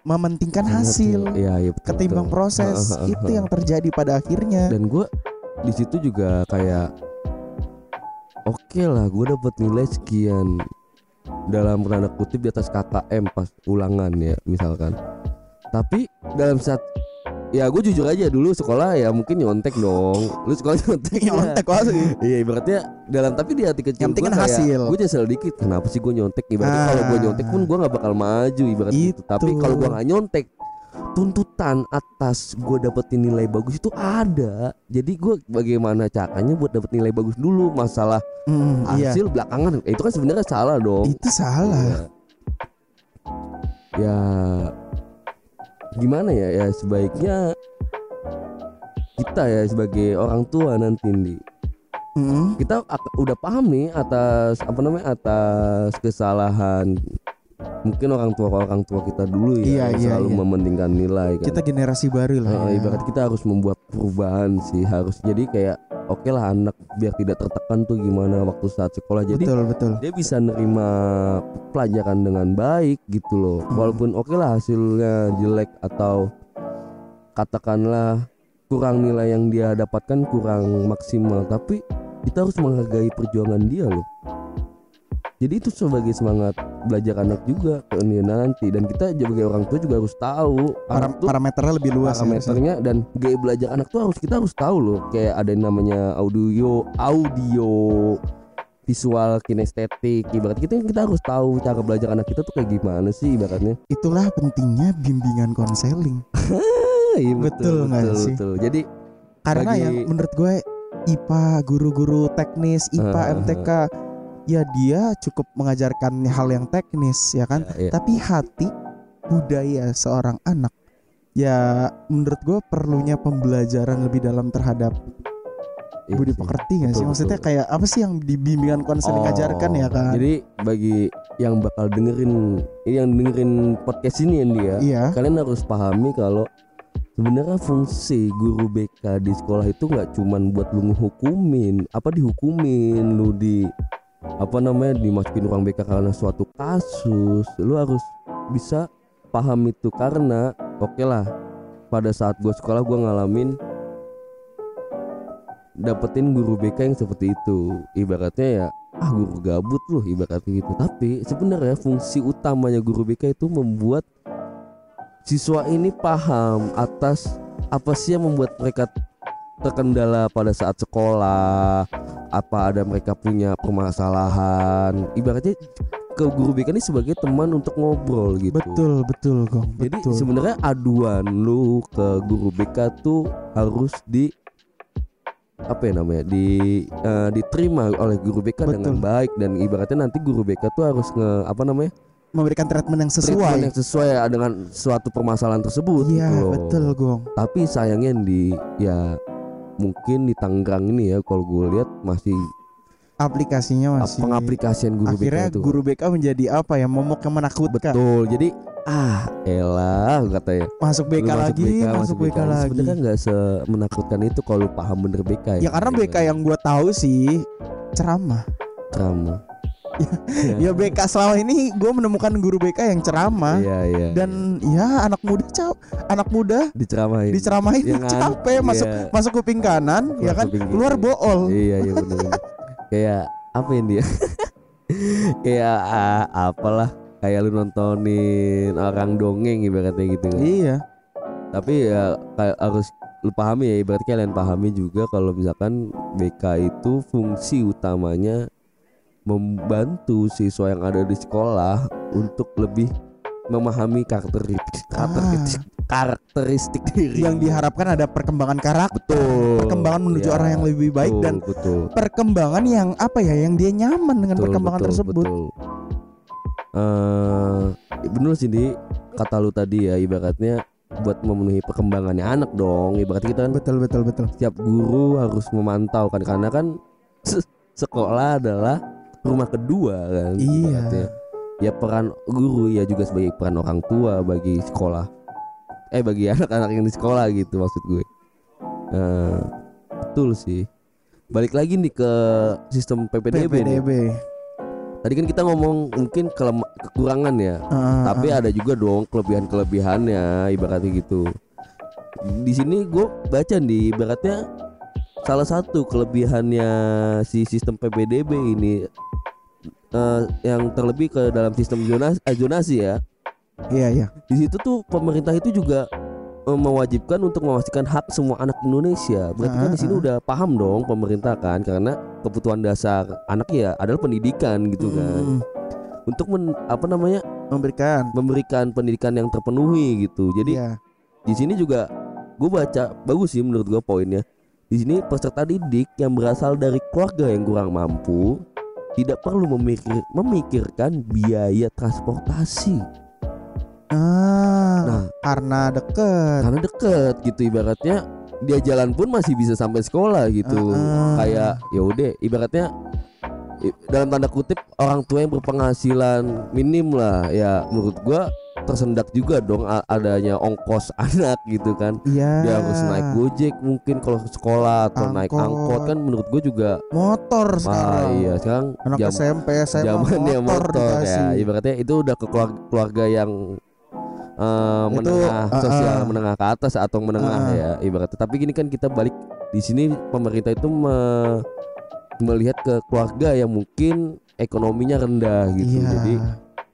mementingkan hasil Iya, iya betul. ketimbang betul. proses itu yang terjadi pada akhirnya dan gue di situ juga kayak oke lah gue dapat nilai sekian dalam tanda kutip di atas KKM pas ulangan ya misalkan tapi dalam saat ya gue jujur aja dulu sekolah ya mungkin nyontek dong lu sekolah nyontek ya? nyontek kok sih Iya ibaratnya dalam tapi di hati kecil gue hasil. Gue nyesel dikit. Kenapa sih gue nyontek? Ibaratnya Ah. kalau gue nyontek pun gue nggak bakal maju ibaratnya gitu. Itu. Tapi kalau gue nggak nyontek, tuntutan atas gue dapetin nilai bagus itu ada. Jadi gue bagaimana caranya buat dapet nilai bagus dulu. Masalah Hmm, iya hasil belakangan eh, itu kan sebenarnya salah dong. itu salah Ya. ya gimana ya ya sebaiknya kita ya sebagai orang tua nanti Ndi, Hmm, kita udah paham nih atas apa namanya atas kesalahan mungkin orang tua orang tua kita dulu ya Iya, iya, selalu iya. mementingkan nilai kan. kita generasi baru lah Eh, ya. ibarat kita harus membuat perubahan sih harus jadi kayak oke lah anak biar tidak tertekan tuh gimana waktu saat sekolah jadi betul betul dia bisa nerima pelajaran dengan baik gitu loh Hmm. walaupun oke lah hasilnya jelek atau katakanlah kurang nilai yang dia dapatkan kurang maksimal tapi kita harus menghargai perjuangan dia loh jadi itu sebagai semangat belajar anak juga ke nanti dan kita sebagai orang tua juga harus tahu Para- anak tuh parameternya lebih luas ya, parameternya dan gaya belajar anak tuh harus kita harus tahu loh. Kayak ada yang namanya audio audio visual kinestetik ibarat. Kita kita harus tahu cara belajar anak kita tuh kayak gimana sih ibaratnya. Itulah pentingnya bimbingan konseling. Iya, Betul nggak sih? betul. jadi karena Bagi- yang menurut gue IPA guru-guru teknis IPA ah, MTK ya dia cukup mengajarkan hal yang teknis ya kan? Ya, ya. tapi hati budaya seorang anak ya menurut gue perlunya pembelajaran lebih dalam terhadap Iya budi pekerti nggak sih? Maksudnya betul. kayak apa sih yang di bimbingan konseling Oh, ajarkan ya kan? jadi bagi yang bakal dengerin yang dengerin podcast ini ya dia iya. kalian harus pahami kalau sebenarnya fungsi guru BK di sekolah itu nggak cuman buat lu ngehukumin. Apa dihukumin? Lu di apa namanya dimasukin ruang BK karena suatu kasus lu harus bisa paham itu karena oke lah pada saat gua sekolah gua ngalamin dapetin guru BK yang seperti itu. Ibaratnya ya ah guru gabut loh ibaratnya gitu. Tapi sebenarnya fungsi utamanya guru BK itu membuat siswa ini paham atas apa sih yang membuat mereka terkendala pada saat sekolah apa ada mereka punya permasalahan. Ibaratnya ke guru BK ini sebagai teman untuk ngobrol gitu. Betul betul gong jadi sebenarnya aduan lu ke guru BK tuh harus di apa ya namanya di eh, diterima oleh guru BK dengan Betul. baik. Dan ibaratnya nanti guru BK tuh harus nge apa namanya memberikan treatment yang treatment sesuai yang sesuai dengan suatu permasalahan tersebut iya gitu betul gong Tapi sayangnya di ya mungkin di Tangerang ini ya kalau gue lihat masih aplikasinya masih pengaplikasian guru akhirnya BK itu. guru BK menjadi apa ya momok yang menakutkan Betul. Jadi ah elah katanya. masuk BK Lu lagi masuk BK, lagi Sebenarnya nggak semenakutkan itu kalau lu paham bener BK ya karena BK yang gue tahu sih ceramah Drama. Ya BK selama ini gue menemukan guru BK yang ceramah Iya iya. dan ya anak muda cap anak muda diceramahin. diceramahin Yang ngantuk, capek masuk iya. masuk kuping kanan ya Keluar kan kuping kiri. keluar bool Iya iya benar. Kayak apa ini dia? Kayak ah, apalah kayak lu nontonin orang dongeng ibaratnya gitu kan. iya Tapi ya kayak harus lu pahami ya ibarat kalian pahami juga kalau misalkan BK itu fungsi utamanya membantu siswa yang ada di sekolah untuk lebih memahami karakteristik karakteristik, karakteristik diri. Yang diharapkan ada perkembangan karakter betul. perkembangan menuju Ya, orang yang lebih baik betul, dan betul. perkembangan yang apa ya yang dia nyaman dengan Betul, perkembangan betul, tersebut. betul. Eh, bener sih di. Kata lu tadi ya ibaratnya buat memenuhi perkembangannya anak dong ibaratnya kita kan. Betul betul betul. Setiap guru harus memantau kan karena kan se- sekolah adalah rumah kedua kan Iya. ibaratnya. ya peran guru ya juga sebagai peran orang tua bagi sekolah eh bagi anak-anak yang di sekolah gitu maksud gue Eh, betul sih balik lagi nih ke sistem PPDB, nih. PPDB Tadi kan kita ngomong mungkin kekurangan ya, Ah, tapi ah. ada juga dong kelebihan-kelebihannya ibaratnya gitu. Di sini gue baca nih ibaratnya salah satu kelebihannya si sistem PPDB ini eh, yang terlebih ke dalam sistem zonasi, eh, zonasi ya. iya iya Di situ tuh pemerintah itu juga eh, mewajibkan untuk memastikan hak semua anak Indonesia. Berarti kan di sini Ah, ah. udah paham dong pemerintah kan karena kebutuhan dasar anak ya adalah pendidikan gitu kan. Mm, Untuk men- apa namanya? memberikan memberikan pendidikan yang terpenuhi gitu. Jadi Iya. di sini juga gue baca bagus sih menurut gue poinnya. Di sini peserta didik yang berasal dari keluarga yang kurang mampu tidak perlu memikir, memikirkan biaya transportasi. ah Nah, karena deket karena deket gitu ibaratnya dia jalan pun masih bisa sampai sekolah gitu. Ah, ah. Kayak ya udah ibaratnya dalam tanda kutip orang tua yang berpenghasilan minim lah ya menurut gua tersendak juga dong adanya ongkos anak gitu kan iya dia harus naik gojek mungkin kalau sekolah atau naik Angkot. angkot kan menurut gue juga motor sekarang iya sekarang anak jam SMP SMA zamannya motor, motor, ya ibaratnya itu udah ke keluarga, keluarga yang eh, Itu, menengah ah, sosial ah. menengah ke atas atau menengah Ah, ah. ya ibaratnya tapi gini kan kita balik di sini pemerintah itu me- melihat ke keluarga yang mungkin ekonominya rendah gitu iya. jadi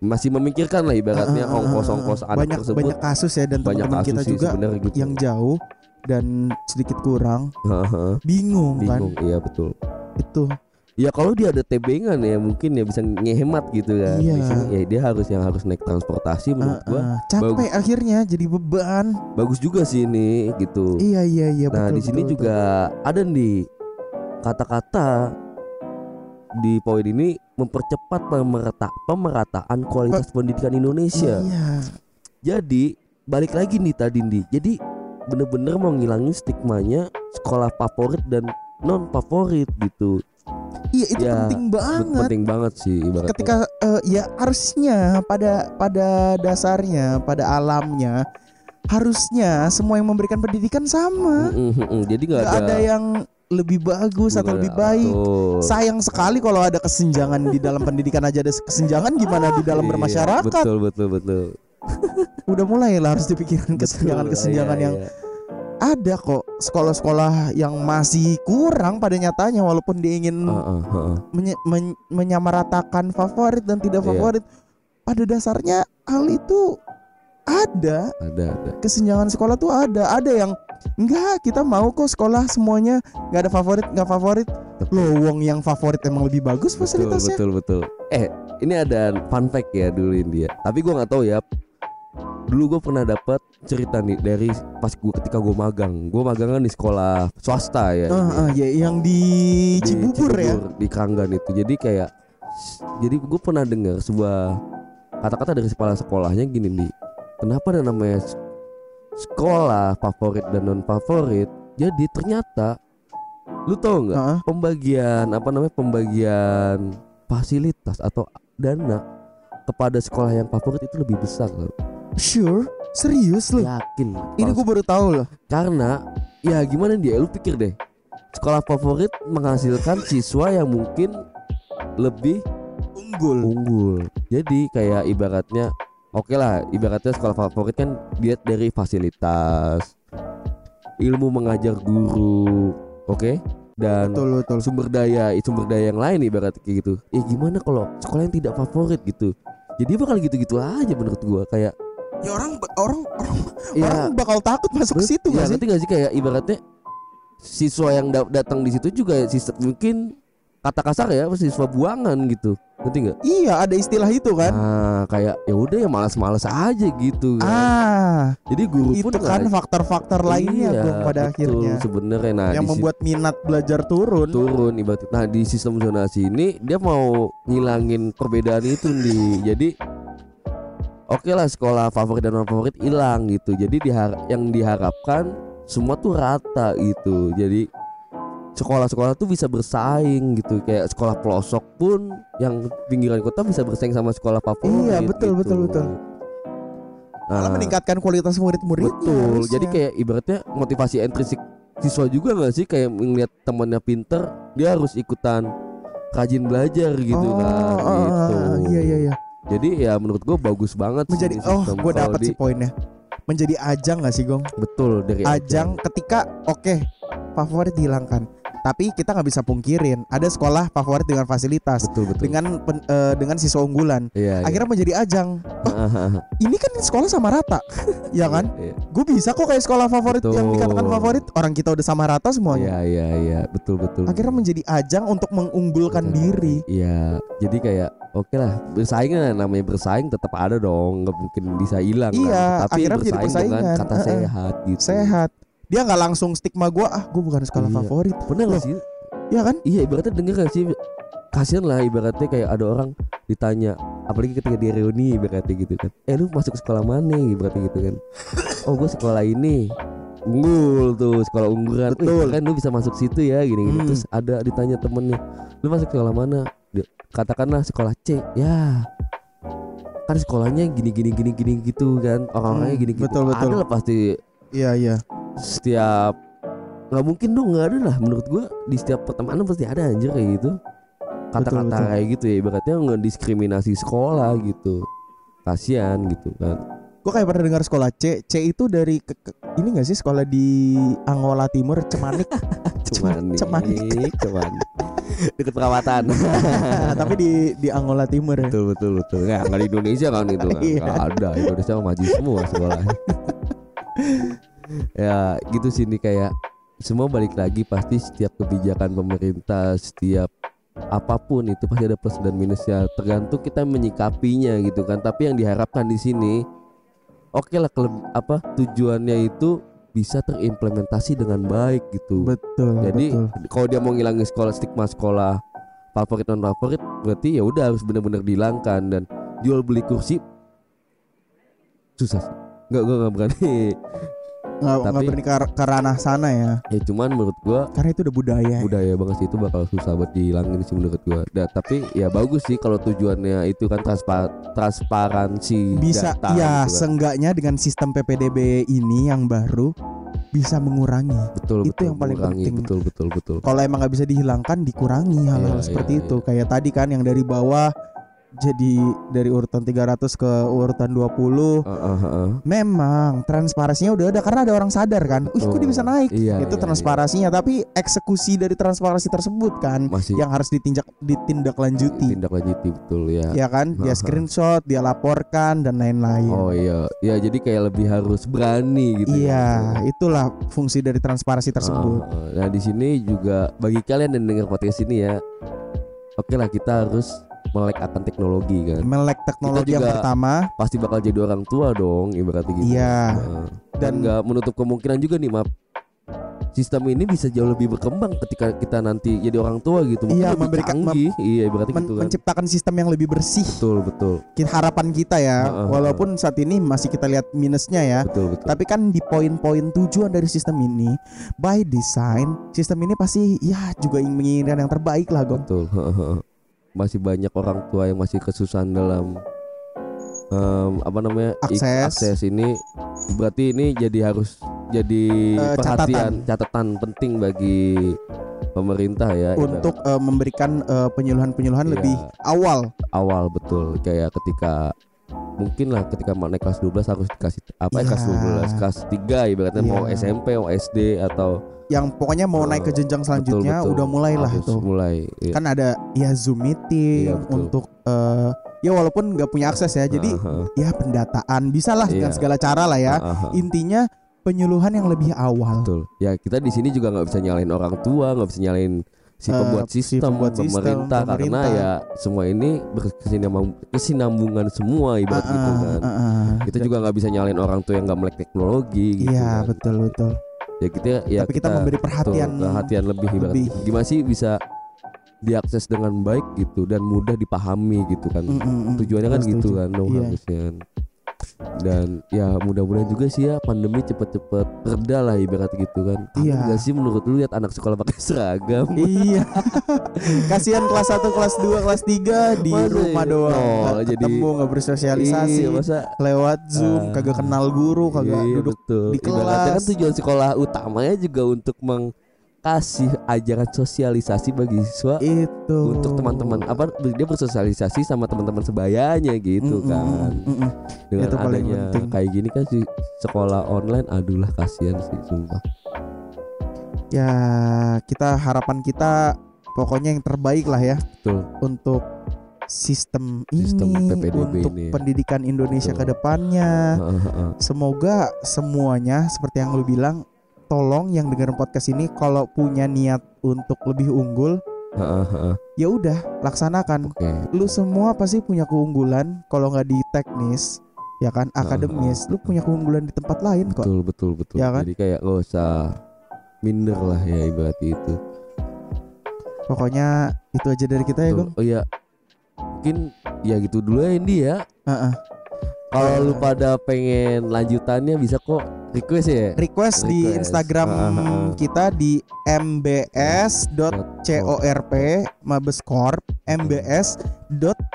masih memikirkan lah ibaratnya ah, ongkos-ongkos ah. anak banyak tersebut. banyak kasus ya dan banyak teman-teman kasus kita juga gitu. yang jauh dan sedikit kurang. Heeh, bingung, bingung kan? Iya betul. Itu Ya kalau dia ada tebengan ya mungkin ya bisa ngehemat gitu kan. Iya. Sini, ya dia harus yang harus naik transportasi menurut Ah, gua. ah. capek akhirnya jadi beban. Bagus juga sih ini gitu. iya iya iya nah betul, di sini betul, juga ada nih kata-kata di poin ini mempercepat pemerata pemerataan kualitas pendidikan betul. Indonesia. iya Jadi balik lagi nih tadi nih. Jadi bener-bener mau ngilangin stigmanya sekolah favorit dan non favorit gitu. iya itu Ya, penting banget Penting banget sih ibaratnya. ketika eh, ya harusnya pada pada dasarnya pada alamnya harusnya semua yang memberikan pendidikan sama Mm, mm, mm. Jadi nggak ada, ada yang lebih bagus atau lebih baik betul. sayang sekali kalau ada kesenjangan di dalam pendidikan aja ada kesenjangan gimana di dalam Iya, bermasyarakat Betul betul betul. udah mulai lah harus dipikirkan Betul, kesenjangan-kesenjangan iya, yang iya. ada kok sekolah-sekolah yang masih kurang pada nyatanya walaupun dia ingin menye- men- menyamaratakan favorit dan tidak Iya. favorit pada dasarnya hal itu ada Ada ada. kesenjangan sekolah tuh ada ada yang enggak kita mau kok sekolah semuanya nggak ada favorit nggak favorit loh wong yang favorit emang lebih bagus Betul fasilitasnya betul betul. Eh ini ada fun fact ya dulu dia. Tapi gua nggak tahu ya. Dulu gue pernah dapat cerita nih dari pas gue ketika gue magang. Gue magang kan di sekolah swasta ya. Ini. ah, ya yang di, Di Cibubur ya di Kranggan itu. Jadi kayak jadi gue pernah dengar sebuah kata-kata dari kepala sekolahnya gini nih. Kenapa ada namanya sekolah favorit dan non favorit? Jadi ternyata lu tau nggak Ah, pembagian apa namanya pembagian fasilitas atau dana kepada sekolah yang favorit itu lebih besar loh. sure serius loh Yakin. ini gue baru tahu loh karena ya gimana dia lu pikir deh. Sekolah favorit menghasilkan siswa yang mungkin lebih unggul. unggul. Jadi kayak ibaratnya oke lah, ibaratnya sekolah favorit kan dia dari fasilitas, ilmu mengajar guru, oke? Dan Betul betul. sumber daya sumber daya yang lain ibarat kayak gitu. Eh gimana kalau sekolah yang tidak favorit gitu? Jadi bakal gitu-gitu aja menurut gua kayak Ya orang orang orang, ya orang bakal takut masuk ke situ ya nggak sih? ngerti gak sih kayak ibaratnya siswa yang da- datang di situ juga sistem mungkin kata kasar ya siswa buangan gitu ngerti nggak Iya ada istilah itu kan. nah kayak ya udah ya malas-malas aja gitu kan. Ah, jadi guru itu pun kan faktor-faktor lainnya Iya, Gong, pada betul, akhirnya sebenarnya nah yang membuat minat belajar turun. turun ibarat nah di sistem zonasi ini dia mau ngilangin perbedaan itu nih jadi oke lah sekolah favorit dan non favorit hilang gitu jadi dihar- yang diharapkan semua tuh rata gitu jadi sekolah-sekolah tuh bisa bersaing gitu kayak sekolah pelosok pun yang pinggiran kota bisa bersaing sama sekolah favorit Iya, betul, gitu. betul, betul. Malah Nah, meningkatkan kualitas murid-muridnya. Betul. harusnya. Jadi kayak ibaratnya motivasi intrinsik siswa juga nggak sih kayak melihat temannya pinter, dia harus ikutan rajin belajar gitu oh, kan. ah, gitu. ah, iya iya iya. Jadi ya menurut gua bagus banget sih Menjadi ini oh, gue dapat sih poinnya. Menjadi ajang gak sih Gong? Betul dari Ajang ketika oke favorit dihilangkan, tapi kita nggak bisa pungkirin ada sekolah favorit dengan fasilitas, Betul betul. dengan pen- eh, dengan siswa unggulan. Iya. Akhirnya menjadi ajang. iya. Ini kan sekolah sama rata, ya kan? Iya. Gue bisa kok kayak sekolah favorit yang Betul. dikatakan favorit orang kita udah sama rata semuanya. Iya iya iya betul betul. Akhirnya menjadi ajang untuk mengunggulkan Betul. diri. Iya, jadi kayak oke lah bersaing lah namanya bersaing tetap ada dong, nggak mungkin bisa hilang. Iya, kan. tapi akhirnya menjadi bersaing dengan kata Heeh. sehat gitu. Sehat. Dia nggak langsung stigma gue ah gue bukan sekolah Iya. favorit, Bener Loh. sih? ya kan? Iya ibaratnya denger gak sih Kasian lah ibaratnya kayak ada orang ditanya Apalagi ketika dia reuni ibaratnya gitu kan Eh lu masuk sekolah mana ibaratnya gitu kan Oh gue sekolah ini Unggul tuh sekolah unggulan Betul. kan lu bisa masuk situ ya gini-gini Hmm. Terus ada ditanya temennya Lu masuk sekolah mana Katakanlah sekolah C Ya kan sekolahnya gini gini gini gini gitu kan orang-orangnya Hmm, gini gitu betul, betul. ada lah pasti Iya iya. Setiap nggak mungkin dong nggak ada lah menurut gua. Di setiap pertemanan pasti ada anjir kayak gitu. Kata-kata kayak gitu ya ibaratnya nggak diskriminasi sekolah gitu. Kasihan gitu kan. Gue kayak pernah dengar sekolah C. C itu dari ke- ke- ini gak sih sekolah di Angola Timur Cemanik, Cemanik. nih cuman deket perawatan. Tapi di di Angola Timur ya. betul betul betul. Nggak nggak di Indonesia kan itu kan. Iya. nggak ada. Indonesia maju semua sekolah ya gitu sih ini kayak semua balik lagi pasti setiap kebijakan pemerintah setiap apa pun itu pasti ada plus dan minusnya tergantung kita menyikapinya gitu kan tapi yang diharapkan di sini oke lah keleb- apa tujuannya itu bisa terimplementasi dengan baik gitu Betul. jadi betul. kalau dia mau ngilangin sekolah stigma sekolah favorit non favorit berarti ya udah harus benar-benar dihilangkan dan jual beli kursi susah sih. Nggak gue nggak berani. nggak nggak tapi- berani ke, ranah sana ya. ya cuman menurut gua Karena itu udah budaya. budaya banget sih itu bakal susah buat dihilangin sih menurut gua. Dan tapi ya bagus sih kalau tujuannya itu kan transpa transparansi Bisa data ya gitu kan. seenggaknya dengan sistem PPDB ini yang baru bisa mengurangi. betul itu betul yang paling mengurangi. penting. betul betul betul Kalau emang nggak bisa dihilangkan, dikurangi hal-hal Iya, seperti iya, itu. Kayak tadi kan yang dari bawah jadi dari urutan 300 ke urutan 20 Heeh, heeh. Memang transparansinya udah ada karena ada orang sadar kan. Wih, kok dia bisa naik? Iya, itu iya, transparansinya, tapi eksekusi dari transparansi tersebut kan masih yang harus ditinjak ditindaklanjuti. tindak lanjuti betul ya Ya kan? Dia screenshot, dia laporkan dan lain-lain. Oh iya, ya jadi kayak lebih harus berani gitu. iya, itulah fungsi dari transparansi tersebut. Ah, nah di sini juga bagi kalian yang dengar podcast ini ya, oke lah kita harus melek akan teknologi kan. Melek teknologi yang juga- pertama, Pasti bakal jadi orang tua dong, ibaratnya gitu. Iya. Nah, dan nggak menutup kemungkinan juga nih, maaf. Sistem ini bisa jauh lebih berkembang ketika kita nanti jadi orang tua gitu. Mungkin Iya, memberikan- canggih. iya, ibaratnya men- gitu kan. menciptakan sistem yang lebih bersih. Betul, betul, Kita- Harapan kita ya, Heeh, walaupun saat ini masih kita lihat minusnya ya. betul, betul. Tapi kan di poin-poin tujuan dari sistem ini by design sistem ini pasti ya juga ingin menginginkan yang terbaik lah Gong. Betul. Masih banyak orang tua yang masih kesusahan dalam em, apa namanya Akses. akses ini berarti ini jadi harus jadi Eh, perhatian catatan. penting bagi pemerintah ya untuk eh, memberikan eh, penyuluhan-penyuluhan Iya. lebih awal. awal betul kayak ketika mungkin lah ketika mau naik kelas 12 harus dikasih apa ya, kelas Iya. 12 kelas 3 ibaratnya mau Iya. SMP mau SD atau Yang pokoknya mau naik ke jenjang selanjutnya betul. udah mulailah tuh. mulai iya. Kan ada ya Zoom meeting Iya, betul. untuk eh, ya walaupun nggak punya akses ya. Jadi Heeh, ya pendataan bisa lah dengan Iya. segala cara lah ya. heeh, heeh. Intinya penyuluhan yang lebih awal. betul ya kita di sini juga nggak bisa nyalain orang tua nggak bisa nyalain si Eh, pembuat si sistem, pembuat sistem, pemerintah, karena pemerintah. ya semua ini berkesinambung- kesinambungan semua ibarat Ah, gitu ah, kan ah, ah. kita juga nggak bisa nyalain orang tua yang nggak melek teknologi gitu Iya kan. betul betul. ya kita ya Tapi kita, memberi betul, perhatian. perhatian lebih ibarat lebih. gimana sih bisa diakses dengan baik gitu dan mudah dipahami gitu kan Mm, mm, mm. tujuannya kan gitu kan dong Iya. harusnya kan. Dan ya mudah-mudahan juga sih ya pandemi cepet-cepet reda lah ibarat gitu kan Iya. nggak sih menurut lu lihat anak sekolah pakai seragam Iya. Kasihan kelas 1, kelas 2, kelas 3 di Masa rumah ya? doang. Oh, Nggak jadi- ketemu, nggak bersosialisasi. Iya, masa lewat Zoom, Ah. kagak kenal guru, kagak iya, duduk betul. di Ibaratnya kan kelas. tujuan sekolah utamanya juga untuk mengkasih ajaran sosialisasi bagi siswa itu untuk teman-teman apa dia bersosialisasi sama teman-teman sebayanya gitu Mm, mm, kan mm, mm, dengan Itu paling adanya penting. kayak gini kan si sekolah online aduh lah kasihan sih sumpah Ya, kita harapan kita pokoknya yang terbaik lah ya betul untuk sistem, Sistem ini PPDB untuk ini ya. pendidikan Indonesia Betul. ke depannya. Semoga semuanya seperti yang lu bilang, tolong yang dengar podcast ini kalau punya niat untuk lebih unggul, ya udah laksanakan. oke Lu semua pasti punya keunggulan kalau nggak di teknis, ya kan akademis, lu punya keunggulan di tempat lain kok. betul betul betul Ya kan? jadi kayak nggak usah minder lah ya ibarat itu Pokoknya itu aja dari kita ya, Betul. Gong. oh ya mungkin ya gitu dulu ya Indi ya Heeh. kalau lu pada pengen lanjutannya bisa kok request ya? Request di Request. Instagram Ah, ah, ah. kita di mbs.corp mabescorp mbs.corp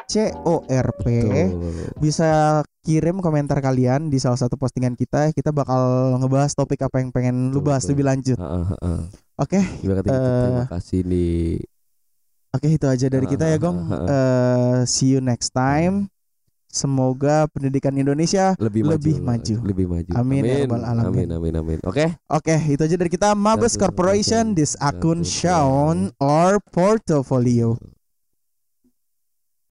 bisa kirim komentar kalian di salah satu postingan kita kita bakal ngebahas topik apa yang pengen lu bahas lebih lanjut. Oke gitu, Eh, terima kasih nih oke itu aja dari kita ya gong. Eh, see you next time semoga pendidikan Indonesia lebih, lebih maju, maju. lebih maju Amin ya rabbal alamin. amin amin amin oke Oke, itu aja dari kita Mabes Corporation. This akun shown or portfolio.